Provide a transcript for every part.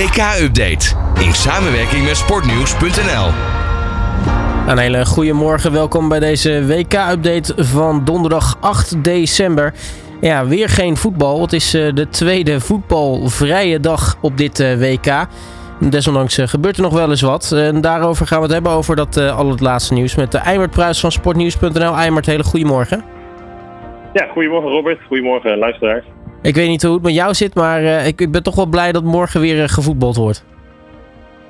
WK-update in samenwerking met sportnieuws.nl. Een hele goede morgen, welkom bij deze WK-update van donderdag 8 december. Ja, weer geen voetbal. Het is eh, de tweede voetbalvrije dag op dit eh, WK. Desondanks eh, gebeurt er nog wel eens wat. En daarover gaan we het hebben, over dat al het laatste nieuws met de Eimert Pruis van sportnieuws.nl. Eimert, hele goedemorgen. Ja, goedemorgen Robert. Goedemorgen luisteraars. Ik weet niet hoe het met jou zit, maar uh, ik, ben toch wel blij dat morgen weer uh, gevoetbald wordt.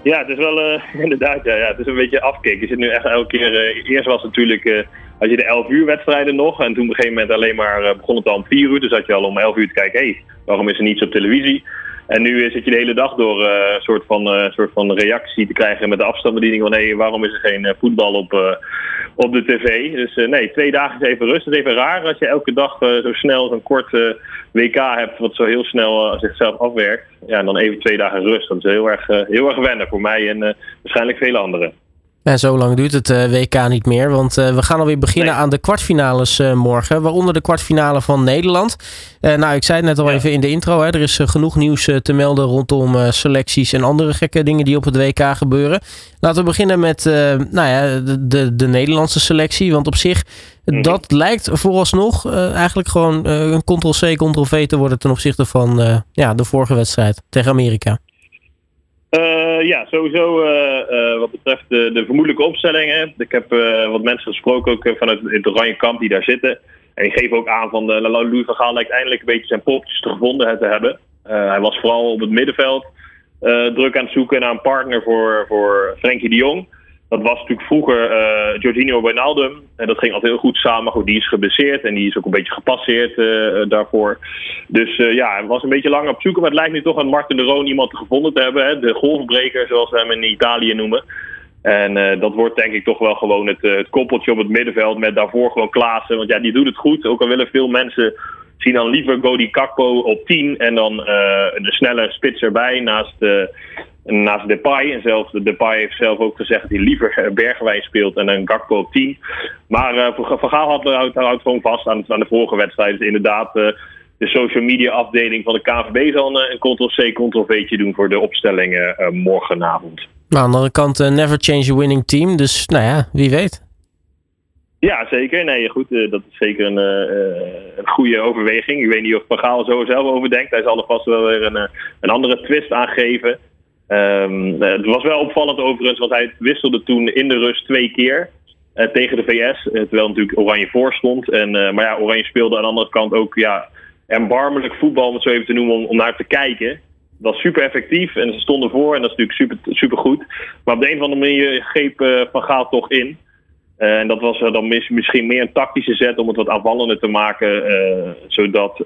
Ja, het is wel uh, inderdaad, ja, ja, het is een beetje afkicken. Je zit nu echt elke keer, eerst was het natuurlijk, had je de 11 uur wedstrijden nog. En toen op een gegeven moment alleen maar, begon het al om 4 uur. Dus had je al om 11 uur te kijken, hé, waarom is er niets op televisie? En nu zit je de hele dag door een soort, van, soort van reactie te krijgen met de afstandsbediening van, hé, waarom is er geen voetbal op op de tv. Dus nee, twee dagen is even rust. Het is even raar als je elke dag zo snel zo'n kort uh, WK hebt, wat zo heel snel zichzelf afwerkt. Ja, en dan even twee dagen rust. Dat is heel erg, heel erg wennen voor mij en waarschijnlijk vele anderen. En zo lang duurt het uh, WK niet meer, want uh, we gaan alweer beginnen aan de kwartfinales uh, morgen, waaronder de kwartfinale van Nederland. nou, ik zei het net al ja. even in de intro, hè, er is genoeg nieuws te melden rondom selecties en andere gekke dingen die op het WK gebeuren. Laten we beginnen met nou ja, de, de, de, Nederlandse selectie, want op zich, mm. dat lijkt vooralsnog eigenlijk gewoon een ctrl-c, ctrl-v te worden ten opzichte van ja, de vorige wedstrijd tegen Amerika. Uh, ja, sowieso uh, uh, wat betreft de, de, vermoedelijke opstellingen. Ik heb wat mensen gesproken ook vanuit het Oranje Kamp die daar zitten. En die geven ook aan van de Louis van Gaal lijkt eindelijk een beetje zijn popjes te gevonden te hebben. hij was vooral op het middenveld druk aan het zoeken naar een partner voor, voor Frenkie de Jong. Dat was natuurlijk vroeger uh, Jorginho Wijnaldum. En dat ging altijd heel goed samen. Goed, die is geblesseerd en die is ook een beetje gepasseerd uh, daarvoor. Dus ja, hij was een beetje lang op zoek. Maar het lijkt nu toch aan Martin de Roon iemand gevonden te hebben. Hè? De golfbreker, zoals we hem in Italië noemen. En dat wordt denk ik toch wel gewoon het, het koppeltje op het middenveld. Met daarvoor gewoon Klaassen. Want ja, die doet het goed. Ook al willen veel mensen zien dan liever Godi Kakpo op 10 en dan uh, de snelle spits erbij naast, naast Depay. En zelfs Depay heeft zelf ook gezegd dat hij liever Bergwijn speelt en een Gakpo op 10. Maar uh, Van Gaal had, houdt, houdt gewoon vast aan, aan de vorige wedstrijd. Dus inderdaad, de social media afdeling van de KVB zal een, een ctrl-c, ctrl-v'tje doen voor de opstellingen morgenavond. Aan de andere kant, never change a winning team. Dus nou ja, wie weet. Ja, zeker. Nee, goed, uh, dat is zeker een, uh, een, goede overweging. Ik weet niet of Van Gaal zo zelf over denkt. Hij zal er vast wel weer een, een andere twist aangeven. Um, het was wel opvallend overigens, want hij wisselde toen in de rust twee keer uh, tegen de VS. terwijl natuurlijk Oranje voor stond. En, maar ja, Oranje speelde aan de andere kant ook ja, erbarmelijk voetbal, om het zo even te noemen, om, naar te kijken. Dat was super effectief en ze stonden voor en dat is natuurlijk super, super goed. Maar op de een of andere manier greep Van Gaal toch in. En dat was dan misschien meer een tactische zet om het wat aanvallender te maken. Zodat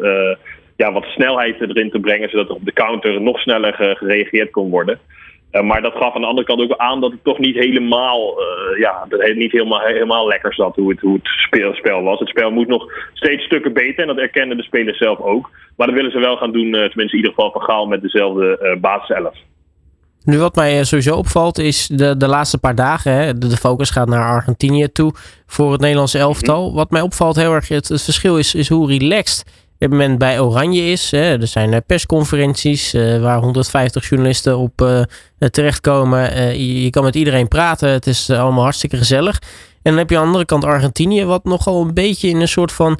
ja, wat snelheid erin te brengen. Zodat er op de counter nog sneller gereageerd kon worden. maar dat gaf aan de andere kant ook aan dat het toch niet helemaal, ja, dat het niet helemaal, helemaal lekker zat hoe het, hoe het speel, spel was. Het spel moet nog steeds stukken beter en dat erkennen de spelers zelf ook. Maar dat willen ze wel gaan doen, tenminste in ieder geval van Gaal met dezelfde basis 11. Nu wat mij eh, sowieso opvalt is de, de laatste paar dagen, hè, de, focus gaat naar Argentinië toe voor het Nederlandse elftal. Mhm. Wat mij opvalt heel erg, het, verschil is, is hoe relaxed het moment bij Oranje is. Hè. Er zijn eh, persconferenties uh, waar 150 journalisten op uh, terechtkomen. Je, kan met iedereen praten, het is allemaal hartstikke gezellig. En dan heb je aan de andere kant Argentinië, wat nogal een beetje in een soort van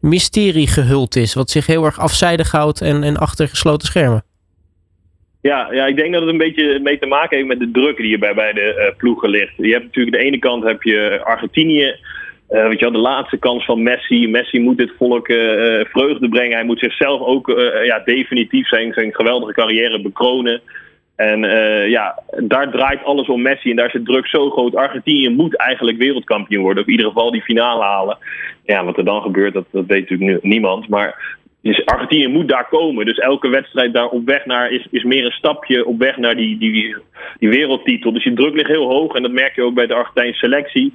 mysterie gehuld is. Wat zich heel erg afzijdig houdt en, achter gesloten schermen. Ja, ja, ik denk dat het een beetje mee te maken heeft met de druk die er bij beide ploegen ligt. Je hebt natuurlijk de ene kant heb je Argentinië. Uh, weet je wel, de laatste kans van Messi. Messi moet dit volk uh, vreugde brengen. Hij moet zichzelf ook ja, definitief zijn, zijn geweldige carrière bekronen. En ja, daar draait alles om Messi. En daar is de druk zo groot. Argentinië moet eigenlijk wereldkampioen worden. Of in ieder geval die finale halen. Ja, wat er dan gebeurt, dat, dat weet natuurlijk niemand. Maar dus Argentinië moet daar komen. Dus elke wedstrijd daar op weg naar is, is meer een stapje op weg naar die, die, die wereldtitel. Dus die druk ligt heel hoog. En dat merk je ook bij de Argentijnse selectie.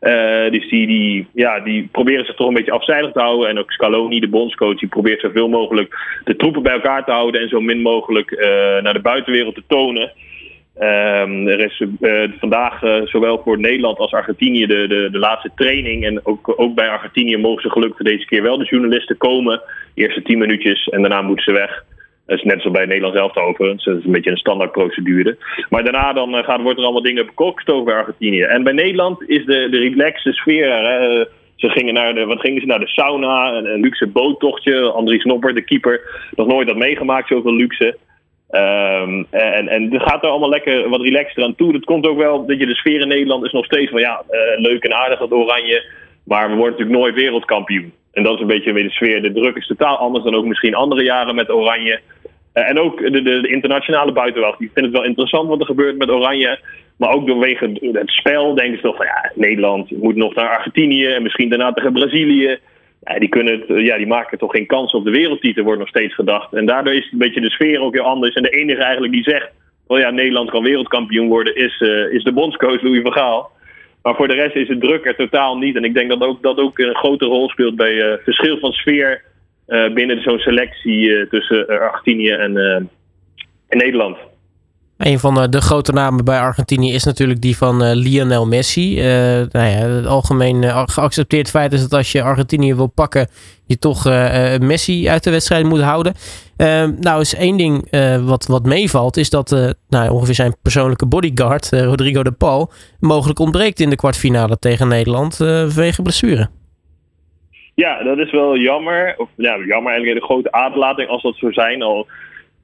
Uh, dus die, die, ja, die proberen zich toch een beetje afzijdig te houden. En ook Scaloni, de bondscoach, die probeert zoveel mogelijk de troepen bij elkaar te houden. En zo min mogelijk uh, naar de buitenwereld te tonen. Um, er is uh, vandaag zowel voor Nederland als Argentinië de, de, de laatste training. En ook, ook bij Argentinië mogen ze gelukkig deze keer wel de journalisten komen. eerste tien minuutjes en daarna moeten ze weg. Is net zoals bij Nederland zelf overigens. Dat is een beetje een standaard procedure. Maar daarna dan gaat, wordt er allemaal dingen bekokstoven bij Argentinië. En bij Nederland is de, de relaxe sfeer. Hè, ze gingen naar de, wat gingen ze naar de sauna, een, luxe boottochtje. Andries Nopper, de keeper, nog nooit dat meegemaakt, zoveel luxe. Um, en, en gaat er allemaal lekker wat relaxter aan toe. Dat komt ook wel dat je de sfeer in Nederland is nog steeds van ja, uh, leuk en aardig dat oranje. Maar we worden natuurlijk nooit wereldkampioen. En dat is een beetje de sfeer. De druk is totaal anders dan ook misschien andere jaren met oranje. Uh, en ook de, de, internationale buitenwacht. Die vinden het wel interessant wat er gebeurt met oranje. Maar ook doorwege het spel denken ze toch van ja, Nederland moet nog naar Argentinië en misschien daarna tegen Brazilië. Ja, die, kunnen het, ja, die maken toch geen kans op de wereldtitel, wordt nog steeds gedacht. En daardoor is een beetje de sfeer ook heel anders. En de enige eigenlijk die zegt, oh ja, Nederland kan wereldkampioen worden, is, uh, is de bondscoach Louis van Gaal. Maar voor de rest is het druk er totaal niet. En ik denk dat ook, dat ook een grote rol speelt bij uh, verschil van sfeer binnen zo'n selectie tussen Argentinië en, en Nederland. Een van de, grote namen bij Argentinië is natuurlijk die van Lionel Messi. Uh, nou ja, het algemeen geaccepteerd feit is dat als je Argentinië wil pakken, je toch Messi uit de wedstrijd moet houden. nou, is één ding wat, wat meevalt, is dat nou, ongeveer zijn persoonlijke bodyguard, Rodrigo de Paul, mogelijk ontbreekt in de kwartfinale tegen Nederland vanwege blessure. Ja, dat is wel jammer. Of ja, jammer eigenlijk een grote aderlating als dat zou zijn. Al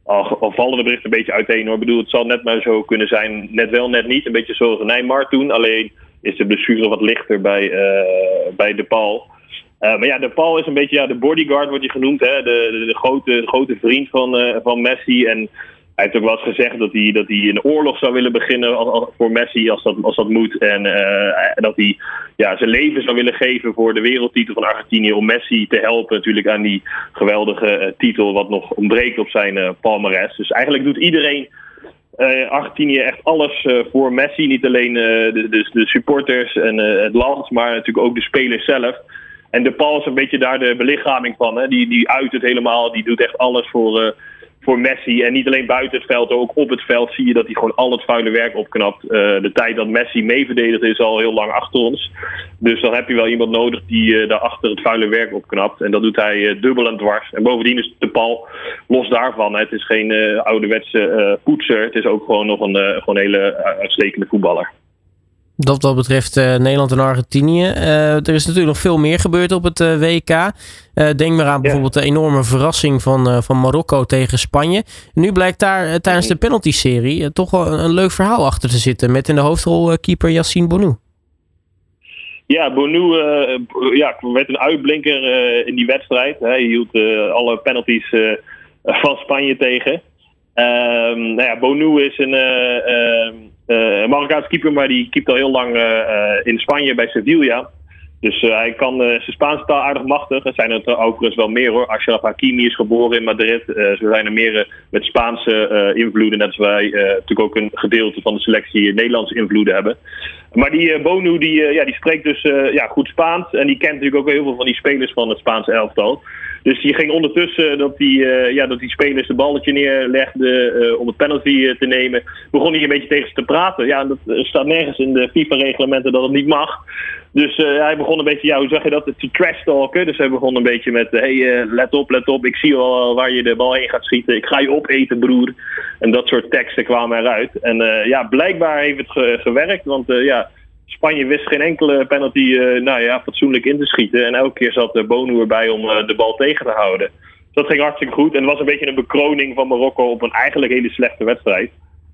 al, al, vallen de berichten een beetje uiteen hoor. Ik bedoel, het zal net maar zo kunnen zijn. Net wel, net niet. Een beetje zoals Nijmar toen. Alleen is de blessure wat lichter bij, uh, bij De Paul. Uh, maar ja, De Paul is een beetje ja, de bodyguard, wordt hij genoemd. Hè? De, de, de grote, de grote vriend van, uh, van Messi. En hij heeft ook wel eens gezegd dat hij, dat hij een oorlog zou willen beginnen voor Messi als dat, als dat moet. En uh, dat hij ja, zijn leven zou willen geven voor de wereldtitel van Argentinië. Om Messi te helpen natuurlijk aan die geweldige uh, titel wat nog ontbreekt op zijn uh, palmares. Dus eigenlijk doet iedereen Argentinië echt alles voor Messi. Niet alleen de, de, de, supporters en het land, maar natuurlijk ook de spelers zelf. En De Paul is een beetje daar de belichaming van. Hè? Die, die uit het helemaal, die doet echt alles voor voor Messi. En niet alleen buiten het veld, ook op het veld zie je dat hij gewoon al het vuile werk opknapt. Uh, de tijd dat Messi meeverdedigd is al heel lang achter ons. Dus dan heb je wel iemand nodig die uh, daar achter het vuile werk opknapt. En dat doet hij uh, dubbel en dwars. En bovendien is de bal los daarvan. Het is geen ouderwetse poetser. Het is ook gewoon nog een gewoon hele uitstekende voetballer. Dat wat betreft uh, Nederland en Argentinië. Uh, er is natuurlijk nog veel meer gebeurd op het uh, WK. denk maar aan bijvoorbeeld de enorme verrassing van, van Marokko tegen Spanje. Nu blijkt daar tijdens de penalty-serie toch wel een, een, leuk verhaal achter te zitten. Met in de hoofdrol keeper Yassine Bonou. Ja, Bonou ja, werd een uitblinker in die wedstrijd. Hij hield alle penalties van Spanje tegen. Ehm, nou ja, Bonou is een uh, Marokkaanse keeper, maar die keept al heel lang uh, in Spanje bij Sevilla. Dus hij kan zijn Spaanse taal aardig machtig. Er zijn er overigens wel meer hoor. Ashraf Hakimi is geboren in Madrid. zo zijn er meer met Spaanse invloeden. Net als wij natuurlijk ook een gedeelte van de selectie Nederlandse invloeden hebben. Maar die Bonu die, ja, die spreekt dus ja, goed Spaans. En die kent natuurlijk ook heel veel van die spelers van het Spaanse elftal. Dus die ging ondertussen dat die, uh, ja, dat die spelers de balletje neerlegden uh, om het penalty te nemen. Begon hij een beetje tegen ze te praten. Ja, dat staat nergens in de FIFA-reglementen dat het niet mag. Dus hij begon een beetje, ja, hoe zeg je dat, te trash talken. Dus hij begon een beetje met, hey, let op, let op, ik zie al waar je de bal heen gaat schieten. Ik ga je opeten, broer. En dat soort teksten kwamen eruit. En ja, blijkbaar heeft het ge gewerkt, want ja... Spanje wist geen enkele penalty uh, nou ja, fatsoenlijk in te schieten. En elke keer zat Bono erbij om uh, de bal tegen te houden. Dus dat ging hartstikke goed. En het was een beetje een bekroning van Marokko op een eigenlijk hele slechte wedstrijd.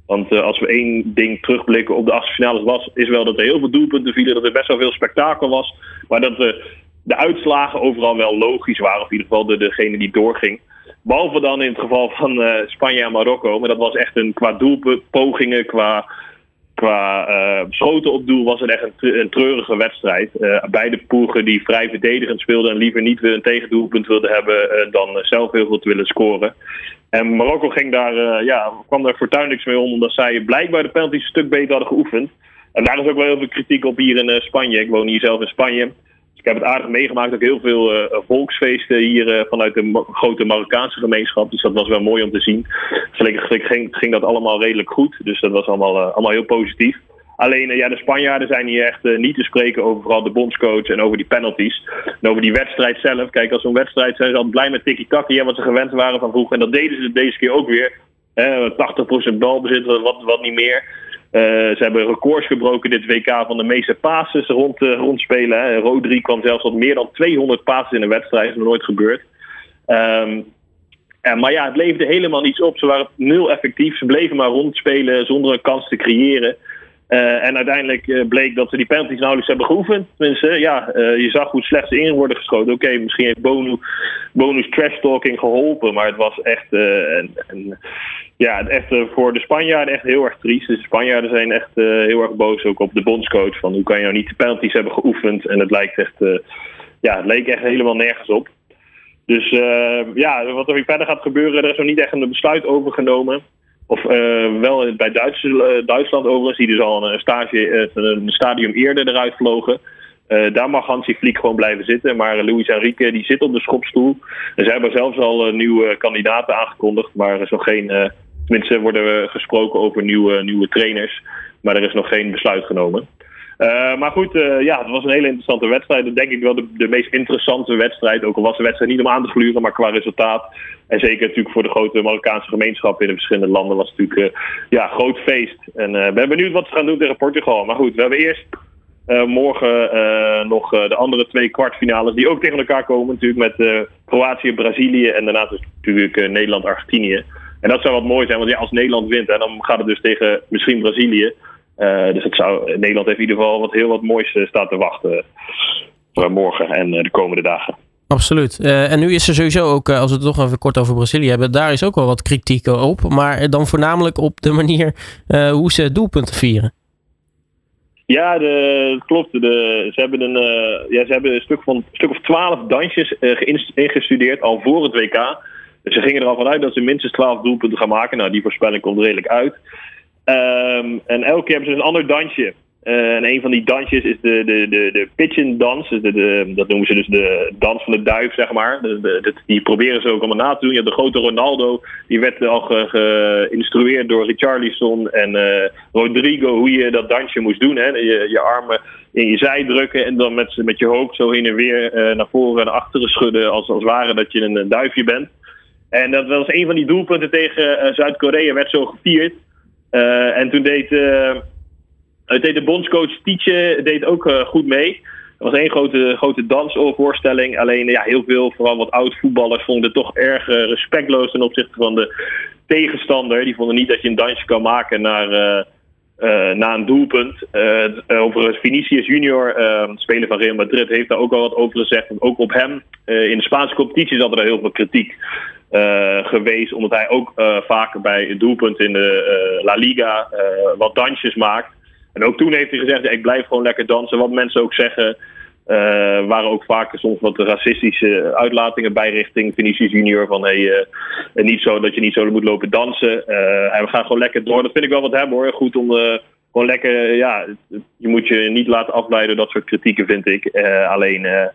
Want uh, als we één ding terugblikken op de achtste finales was, is wel dat er heel veel doelpunten vielen, dat er best wel veel spektakel was. Maar dat de uitslagen overal wel logisch waren, of in ieder geval de, degene die doorging. Behalve dan in het geval van Spanje en Marokko. Maar dat was echt een qua doelpogingen, qua qua uh, schoten op doel was het echt een, treurige wedstrijd. Uh, beide ploegen die vrij verdedigend speelden en liever niet weer een tegendoelpunt wilden hebben uh, dan zelf heel veel te willen scoren. En Marokko ging daar, ja, kwam daar fortuinlijks mee om, omdat zij blijkbaar de penalties een stuk beter hadden geoefend. En daar is ook wel heel veel kritiek op hier in Spanje. Ik woon hier zelf in Spanje ik heb het aardig meegemaakt, ook heel veel uh, volksfeesten hier uh, vanuit de grote Marokkaanse gemeenschap. Dus dat was wel mooi om te zien. Gelukkig ging, ging dat allemaal redelijk goed, dus dat was allemaal, uh, allemaal heel positief. Alleen ja, de Spanjaarden zijn hier echt niet te spreken over vooral de bondscoach en over die penalties. En over die wedstrijd zelf. Kijk, als zo'n wedstrijd zijn ze altijd blij met tiki-taki, wat ze gewend waren van vroeger. En dat deden ze deze keer ook weer. 80% balbezit, wat, wat niet meer. Uh, ze hebben records gebroken dit WK van de meeste passes rond, uh, rondspelen. Hè. Rodri kwam zelfs tot meer dan 200 passes in een wedstrijd. Dat is nog nooit gebeurd. Um, en, maar ja, het leverde helemaal niets op. Ze waren nul effectief. Ze bleven maar rondspelen zonder een kans te creëren. Uh, en uiteindelijk bleek dat ze die penalties nauwelijks hebben geoefend. Tenminste, ja, je zag hoe slecht ze in worden geschoten. Oké, misschien heeft bonus, bonus trash talking geholpen. Maar het was echt ja, echt voor de Spanjaarden echt heel erg triest. De Spanjaarden zijn echt heel erg boos ook op de bondscoach. Van hoe kan je nou niet de penalties hebben geoefend? En het lijkt echt, ja, het leek echt helemaal nergens op. Dus ja, wat er verder gaat gebeuren, er is nog niet echt een besluit over Of wel bij Duits, Duitsland overigens, die dus al een, stage, een stadium eerder eruit vlogen. Uh, daar mag Hansi Flick gewoon blijven zitten. Maar Luis Enrique die zit op de schopstoel. En ze hebben zelfs al nieuwe kandidaten aangekondigd. Maar er is nog geen Tenminste, worden gesproken over nieuwe, nieuwe trainers. Maar er is nog geen besluit genomen. Uh, maar goed, uh, ja, het was een hele interessante wedstrijd. Denk ik wel de, meest interessante wedstrijd. Ook al was de wedstrijd niet om aan te gluren, maar qua resultaat. En zeker natuurlijk voor de grote Marokkaanse gemeenschap in de verschillende landen was het natuurlijk uh, ja, groot feest. En ben benieuwd wat ze gaan doen tegen Portugal. Maar goed, we hebben eerst morgen nog de andere twee kwartfinales die ook tegen elkaar komen. Natuurlijk met Kroatië, Brazilië en daarna natuurlijk Nederland-Argentinië. En dat zou wat mooi zijn, want ja, als Nederland wint, hè, dan gaat het dus tegen misschien Brazilië. Uh, dus het zou, Nederland heeft in ieder geval wat heel wat moois uh, staat te wachten uh, morgen en de komende dagen. Absoluut. en nu is er sowieso ook, als we het toch even kort over Brazilië hebben, daar is ook wel wat kritiek op. Maar dan voornamelijk op de manier hoe ze doelpunten vieren. Ja, het klopt. De, ze, hebben een, ja, ze hebben een stuk, van, een stuk of twaalf dansjes ingestudeerd al voor het WK. Dus ze gingen er al vanuit dat ze minstens 12 doelpunten gaan maken. Nou, die voorspelling komt redelijk uit. Um, en elke keer hebben ze een ander dansje. Uh, en een van die dansjes is de, de, de, de pigeon dans. De, de, dat noemen ze dus de dans van de duif, zeg maar. Die proberen ze ook allemaal na te doen. Je hebt de grote Ronaldo, die werd al geïnstrueerd door Richarlison en uh, Rodrigo hoe je dat dansje moest doen. Hè. Je, je armen in je zij drukken en dan met, met je hoofd zo heen en weer uh, naar voren en naar achteren schudden. Als, als ware dat je een duifje bent. En dat was een van die doelpunten tegen Zuid-Korea, werd zo gevierd. Uh, en toen deed, uh, deed de bondscoach Tietje deed ook goed mee. Het was één grote, grote dansvoorstelling. Alleen ja, heel veel, vooral wat oud-voetballers, vonden het toch erg respectloos ten opzichte van de tegenstander. Die vonden niet dat je een dansje kan maken naar, na een doelpunt. over Vinicius Junior, speler van Real Madrid, heeft daar ook al wat over gezegd. Ook op hem. in de Spaanse competitie zat er heel veel kritiek. Uh, geweest. Omdat hij ook uh, vaak bij het doelpunt in de uh, La Liga wat dansjes maakt. En ook toen heeft hij gezegd: ik blijf gewoon lekker dansen. Wat mensen ook zeggen. Waren ook vaak soms wat racistische uitlatingen bij richting Vinicius Junior. Van hey, niet zo dat je niet zo moet lopen dansen. en we gaan gewoon lekker door. Dat vind ik wel wat hebben hoor. Goed om gewoon lekker, ja, je moet je niet laten afleiden dat soort kritieken, vind ik. Uh, alleen, uh,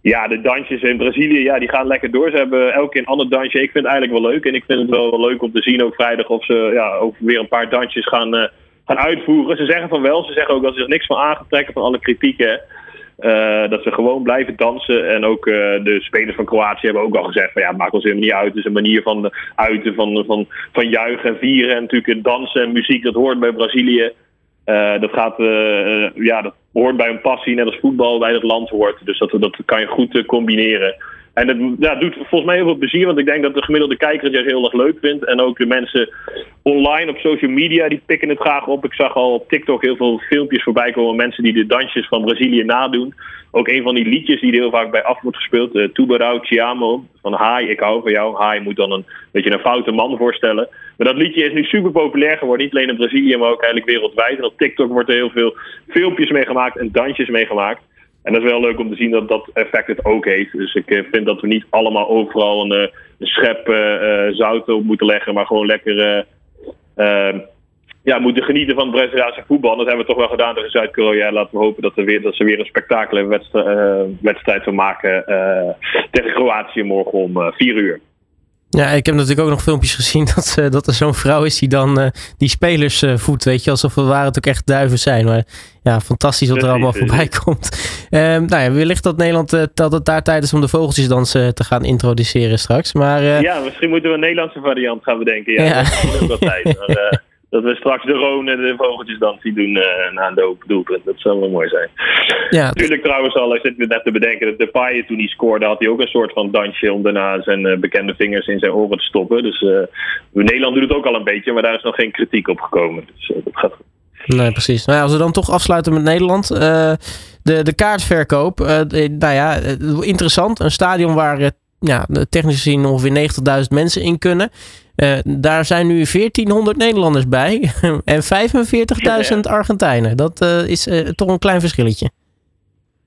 ja, de dansjes in Brazilië, ja, die gaan lekker door. Ze hebben elke keer een ander dansje. Ik vind het eigenlijk wel leuk. En ik vind het wel, leuk om te zien ook vrijdag of ze ja, ook weer een paar dansjes gaan, uh, gaan uitvoeren. Ze zeggen van wel, ze zeggen ook dat ze er niks van aangetrekken van alle kritieken. Uh, dat ze gewoon blijven dansen. En ook uh, de spelers van Kroatië hebben ook al gezegd: van ja, het maakt ons helemaal niet uit. Het is een manier van uiten, van, van, van juichen en vieren. En natuurlijk dansen en muziek, dat hoort bij Brazilië. Uh, dat, gaat, ja, dat hoort bij een passie, net als voetbal bij het land hoort. Dus dat, dat kan je goed combineren. En dat ja, doet volgens mij heel veel plezier, want ik denk dat de gemiddelde kijker het juist heel erg leuk vindt. En ook de mensen online op social media, die pikken het graag op. Ik zag al op TikTok heel veel filmpjes voorbij komen, mensen die de dansjes van Brazilië nadoen. Ook een van die liedjes die er heel vaak bij af wordt gespeeld, uh, Tubarão Chiamo, van Hi, ik hou van jou. Hi moet dan een beetje een foute man voorstellen. Maar dat liedje is nu super populair geworden, niet alleen in Brazilië, maar ook eigenlijk wereldwijd. En op TikTok wordt er heel veel filmpjes mee gemaakt en dansjes mee gemaakt. En dat is wel leuk om te zien dat dat effect het ook heeft. Dus ik eh, vind dat we niet allemaal overal een, eh, een schep uh, zout op moeten leggen, maar gewoon lekker uh, ja, moeten genieten van het Braziliaanse voetbal. Dat hebben we toch wel gedaan tegen Zuid-Korea. Laten we hopen dat, we weer, dat ze weer een spektakele wedstrijd, wedstrijd van maken tegen Kroatië morgen om 4 uur. Ja, ik heb natuurlijk ook nog filmpjes gezien dat, uh, dat er zo'n vrouw is die dan uh, die spelers uh, voedt. Weet je, alsof het waren het ook echt duiven zijn. Maar ja, fantastisch wat er allemaal voorbij komt. nou ja, wellicht dat Nederland dat het daar tijd is om de vogeltjesdansen te gaan introduceren straks. Maar, ja, misschien moeten we een Nederlandse variant gaan bedenken. Ja, ja. dat is ook wel tijd. Maar, dat we straks de Rone en de vogeltjesdans zien doen uh, na een doelpunt. Dat zou wel mooi zijn. Ja, Natuurlijk trouwens al, ik zit net te bedenken, dat Depay toen hij scoorde had hij ook een soort van dansje om daarna zijn uh, bekende vingers in zijn oren te stoppen. Dus uh, Nederland doet het ook al een beetje, maar daar is nog geen kritiek op gekomen. Dus dat gaat goed. Nee, precies. Nou ja, als we dan toch afsluiten met Nederland. de, de kaartverkoop. nou ja, interessant. Een stadion waar ja, technisch gezien ongeveer 90.000 mensen in kunnen. Uh, daar zijn nu 1400 Nederlanders bij en 45.000 Argentijnen. Dat uh, is uh, toch een klein verschilletje.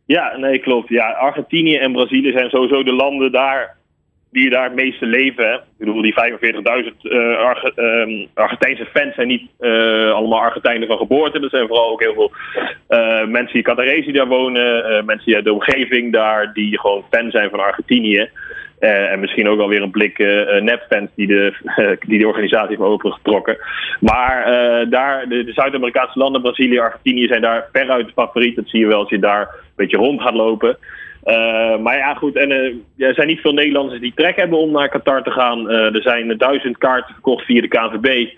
Ja, nee, klopt. Ja, Argentinië en Brazilië zijn sowieso de landen daar die daar het meeste leven. Hè. Ik bedoel, die 45.000 Arge um, Argentijnse fans zijn niet allemaal Argentijnen van geboorte. Er zijn vooral ook heel veel mensen die Catarese die daar wonen. mensen uit de omgeving daar die gewoon fan zijn van Argentinië. Uh, en misschien ook alweer een blik uh, nepfans die de, die de organisatie heeft opengetrokken. Maar daar, de, Zuid-Amerikaanse landen, Brazilië, Argentinië, zijn daar veruit de favoriet. Dat zie je wel als je daar een beetje rond gaat lopen. maar ja, goed. En er zijn niet veel Nederlanders die trek hebben om naar Qatar te gaan. er zijn duizend kaarten verkocht via de KVB.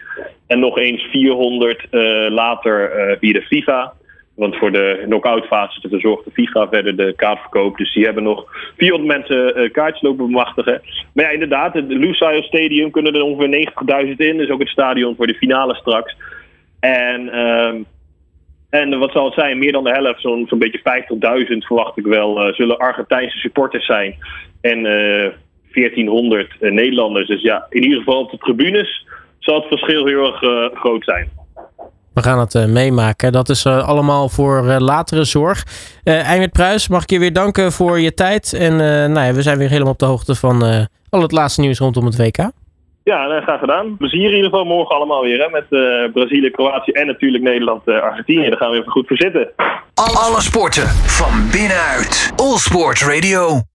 En nog eens 400 later via de FIFA. Want voor de knock-out fase verzorgt de FIFA verder de kaartverkoop. Dus die hebben nog 400 mensen uh, kaartjes lopen bemachtigen. Maar ja, inderdaad, het Lusail Stadium kunnen er ongeveer 90.000 in. Dus ook het stadion voor de finale straks. En, uh, en wat zal het zijn? Meer dan de helft, zo'n zo'n beetje 50.000 verwacht ik wel, uh, zullen Argentijnse supporters zijn. En 1400 eh, Nederlanders. Dus ja, in ieder geval op de tribunes zal het verschil heel erg groot zijn. We gaan het uh, meemaken. Dat is uh, allemaal voor uh, latere zorg. Uh, Eimert Pruis, mag ik je weer danken voor je tijd. En nou ja, we zijn weer helemaal op de hoogte van al het laatste nieuws rondom het WK. Ja, graag gedaan. Plezier in ieder geval morgen allemaal weer. Hè, met Brazilië, Kroatië en natuurlijk Nederland, Argentinië. Daar gaan we even goed voor zitten. Alle sporten van binnenuit. All Sport Radio.